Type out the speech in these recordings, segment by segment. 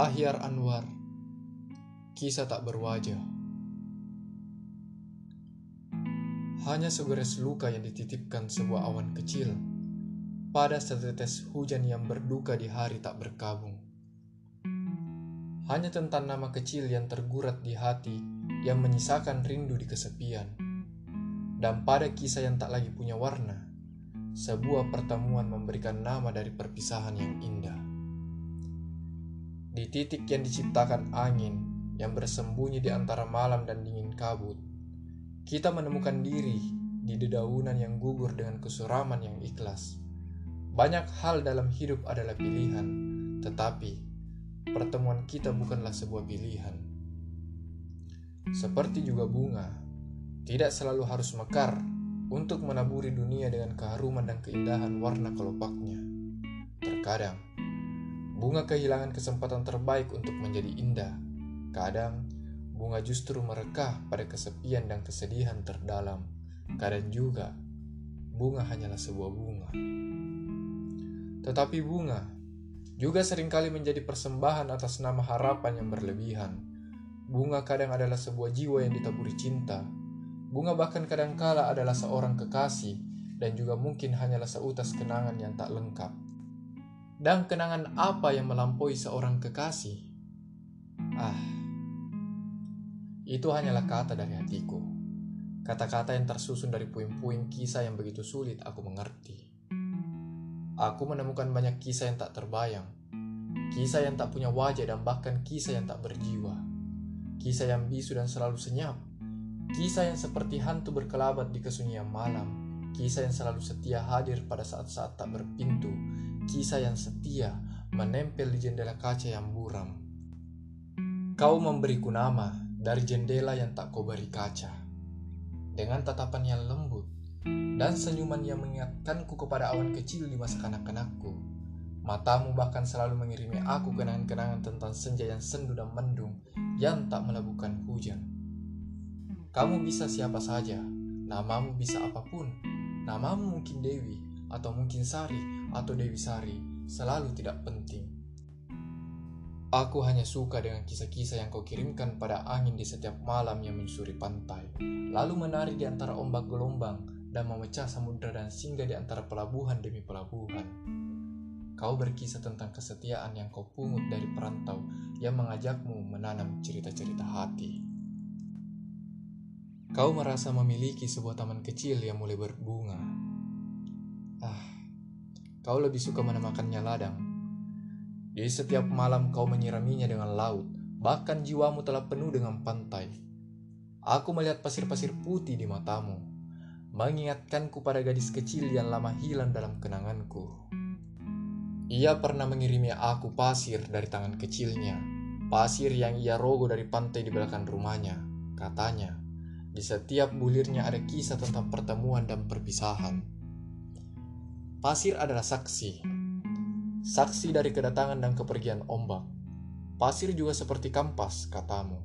Ahyar Anwar Kisah tak berwajah Hanya segores luka yang dititipkan sebuah awan kecil pada setetes hujan yang berduka di hari tak berkabung. Hanya tentang nama kecil yang tergurat di hati yang menyisakan rindu di kesepian. Dan pada kisah yang tak lagi punya warna, sebuah pertemuan memberikan nama dari perpisahan yang indah. Di titik yang diciptakan angin yang bersembunyi di antara malam dan dingin kabut, kita menemukan diri di dedaunan yang gugur dengan kesuraman yang ikhlas. Banyak hal dalam hidup adalah pilihan, tetapi pertemuan kita bukanlah sebuah pilihan. Seperti juga bunga, tidak selalu harus mekar untuk menaburi dunia dengan keharuman dan keindahan warna kelopaknya. Terkadang, bunga kehilangan kesempatan terbaik untuk menjadi indah. Kadang, bunga justru merekah pada kesepian dan kesedihan terdalam. Kadang juga, bunga hanyalah sebuah bunga. Tetapi bunga juga sering kali menjadi persembahan atas nama harapan yang berlebihan. Bunga kadang adalah sebuah jiwa yang ditaburi cinta. Bunga bahkan kadangkala adalah seorang kekasih dan juga mungkin hanyalah seutas kenangan yang tak lengkap. Dan kenangan apa yang melampaui seorang kekasih? Ah, itu hanyalah kata dari hatiku. Kata-kata yang tersusun dari puing-puing kisah yang begitu sulit aku mengerti. Aku menemukan banyak kisah yang tak terbayang. Kisah yang tak punya wajah dan bahkan kisah yang tak berjiwa. Kisah yang bisu dan selalu senyap. Kisah yang seperti hantu berkelabat di kesunyian malam. Kisah yang selalu setia hadir pada saat-saat tak berpintu. Kisah yang setia menempel di jendela kaca yang buram. Kau memberiku nama, dari jendela yang tak kau beri kaca. Dengan tatapan yang lembut dan senyuman yang mengingatkanku kepada awan kecil di masa kanak-kanakku. Matamu bahkan selalu mengirimi aku kenangan-kenangan tentang senja yang sendu dan mendung yang tak melabuhkan hujan. Kamu bisa siapa saja, namamu bisa apa pun. Namamu mungkin Dewi, atau mungkin Sari, atau Dewi Sari, selalu tidak penting. Aku hanya suka dengan kisah-kisah yang kau kirimkan pada angin di setiap malam yang menyusuri pantai, lalu menari di antara ombak gelombang dan memecah samudera dan singgah di antara pelabuhan demi pelabuhan. Kau berkisah tentang kesetiaan yang kau pungut dari perantau yang mengajakmu menanam cerita-cerita hati. Kau merasa memiliki sebuah taman kecil yang mulai berbunga. Ah, kau lebih suka menamakannya ladang di setiap malam kau menyiraminya dengan laut, bahkan jiwamu telah penuh dengan pantai. Aku melihat pasir-pasir putih di matamu, mengingatkanku pada gadis kecil yang lama hilang dalam kenanganku. Ia pernah mengirimi aku pasir dari tangan kecilnya, pasir yang ia rogo dari pantai di belakang rumahnya. Katanya, di setiap bulirnya ada kisah tentang pertemuan dan perpisahan. Pasir adalah saksi, saksi dari kedatangan dan kepergian ombak. Pasir juga seperti kampas, katamu.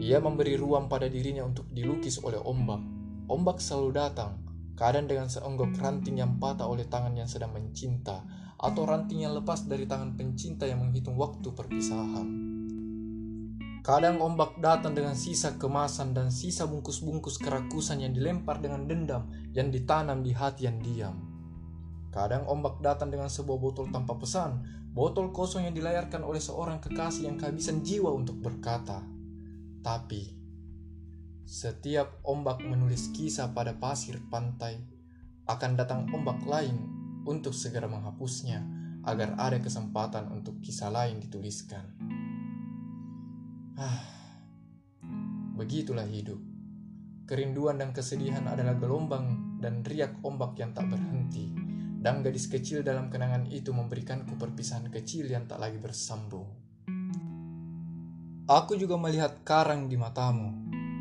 Ia memberi ruang pada dirinya untuk dilukis oleh ombak. Ombak selalu datang, kadang dengan seonggok ranting yang patah oleh tangan yang sedang mencinta, atau ranting yang lepas dari tangan pencinta yang menghitung waktu perpisahan. Kadang ombak datang dengan sisa kemasan dan sisa bungkus-bungkus kerakusan yang dilempar dengan dendam yang ditanam di hati yang diam. Kadang ombak datang dengan sebuah botol tanpa pesan, botol kosong yang dilayarkan oleh seorang kekasih yang kehabisan jiwa untuk berkata. Tapi, setiap ombak menulis kisah pada pasir pantai, akan datang ombak lain untuk segera menghapusnya agar ada kesempatan untuk kisah lain dituliskan. Ah, begitulah hidup. Kerinduan dan kesedihan adalah gelombang dan riak ombak yang tak berhenti dan gadis kecil dalam kenangan itu memberikanku perpisahan kecil yang tak lagi bersambung. Aku juga melihat karang di matamu.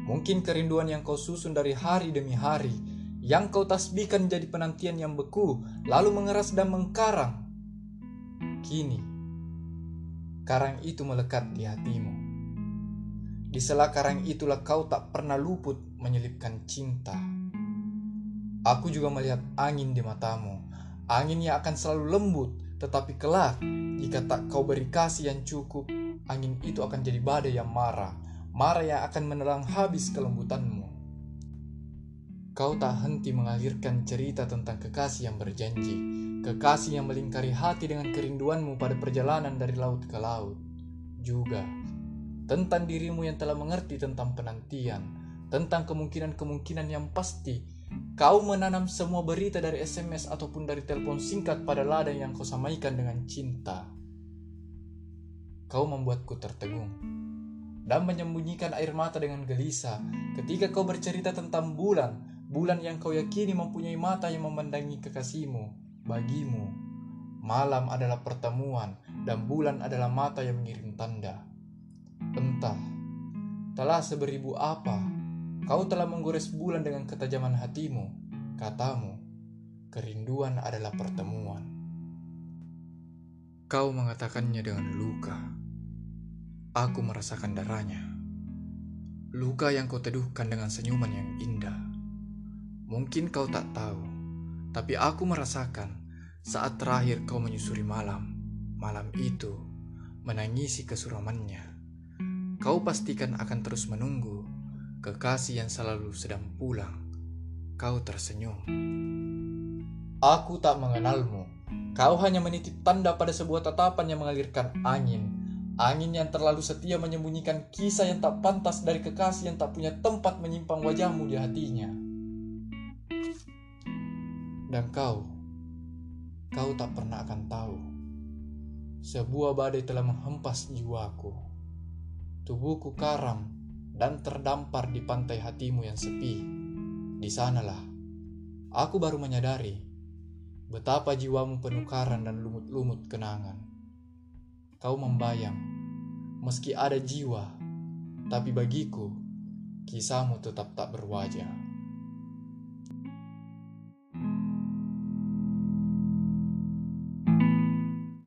Mungkin kerinduan yang kau susun dari hari demi hari, yang kau tasbihkan jadi penantian yang beku, lalu mengeras dan mengkarang. Kini, karang itu melekat di hatimu. Di sela karang itulah kau tak pernah luput menyelipkan cinta. Aku juga melihat angin di matamu, Anginnya akan selalu lembut, Tetapi kelak, jika tak kau beri kasih yang cukup, angin itu akan jadi badai yang marah, marah yang akan menerang habis kelembutanmu. Kau tak henti mengalirkan cerita tentang kekasih yang berjanji, kekasih yang melingkari hati dengan kerinduanmu pada perjalanan dari laut ke laut. Juga, tentang dirimu yang telah mengerti tentang penantian, tentang kemungkinan-kemungkinan yang pasti. Kau menanam semua berita dari SMS ataupun dari telepon singkat pada ladang yang kau samaikan dengan cinta. Kau membuatku tertegun dan menyembunyikan air mata dengan gelisah ketika kau bercerita tentang bulan, bulan yang kau yakini mempunyai mata yang memandangi kekasihmu, bagimu. Malam adalah pertemuan dan bulan adalah mata yang mengirim tanda. Entah, telah seberibu apa Kau telah menggores bulan dengan ketajaman hatimu, katamu, kerinduan adalah pertemuan. Kau mengatakannya dengan luka. Aku merasakan darahnya. Luka yang kau teduhkan dengan senyuman yang indah. Mungkin kau tak tahu, tapi aku merasakan saat terakhir kau menyusuri malam. Malam itu menangisi kesuramannya. Kau pastikan akan terus menunggu kekasih yang selalu sedang pulang, kau tersenyum. Aku tak mengenalmu. Kau hanya menitip tanda pada sebuah tatapan yang mengalirkan angin. Angin yang terlalu setia menyembunyikan kisah yang tak pantas dari kekasih yang tak punya tempat menyimpang wajahmu di hatinya. Dan kau, kau tak pernah akan tahu. Sebuah badai telah menghempas jiwaku. Tubuhku karam dan terdampar di pantai hatimu yang sepi. Di sanalah aku baru menyadari betapa jiwamu penukaran dan lumut-lumut kenangan. Kau membayang, meski ada jiwa, tapi bagiku kisahmu tetap tak berwajah.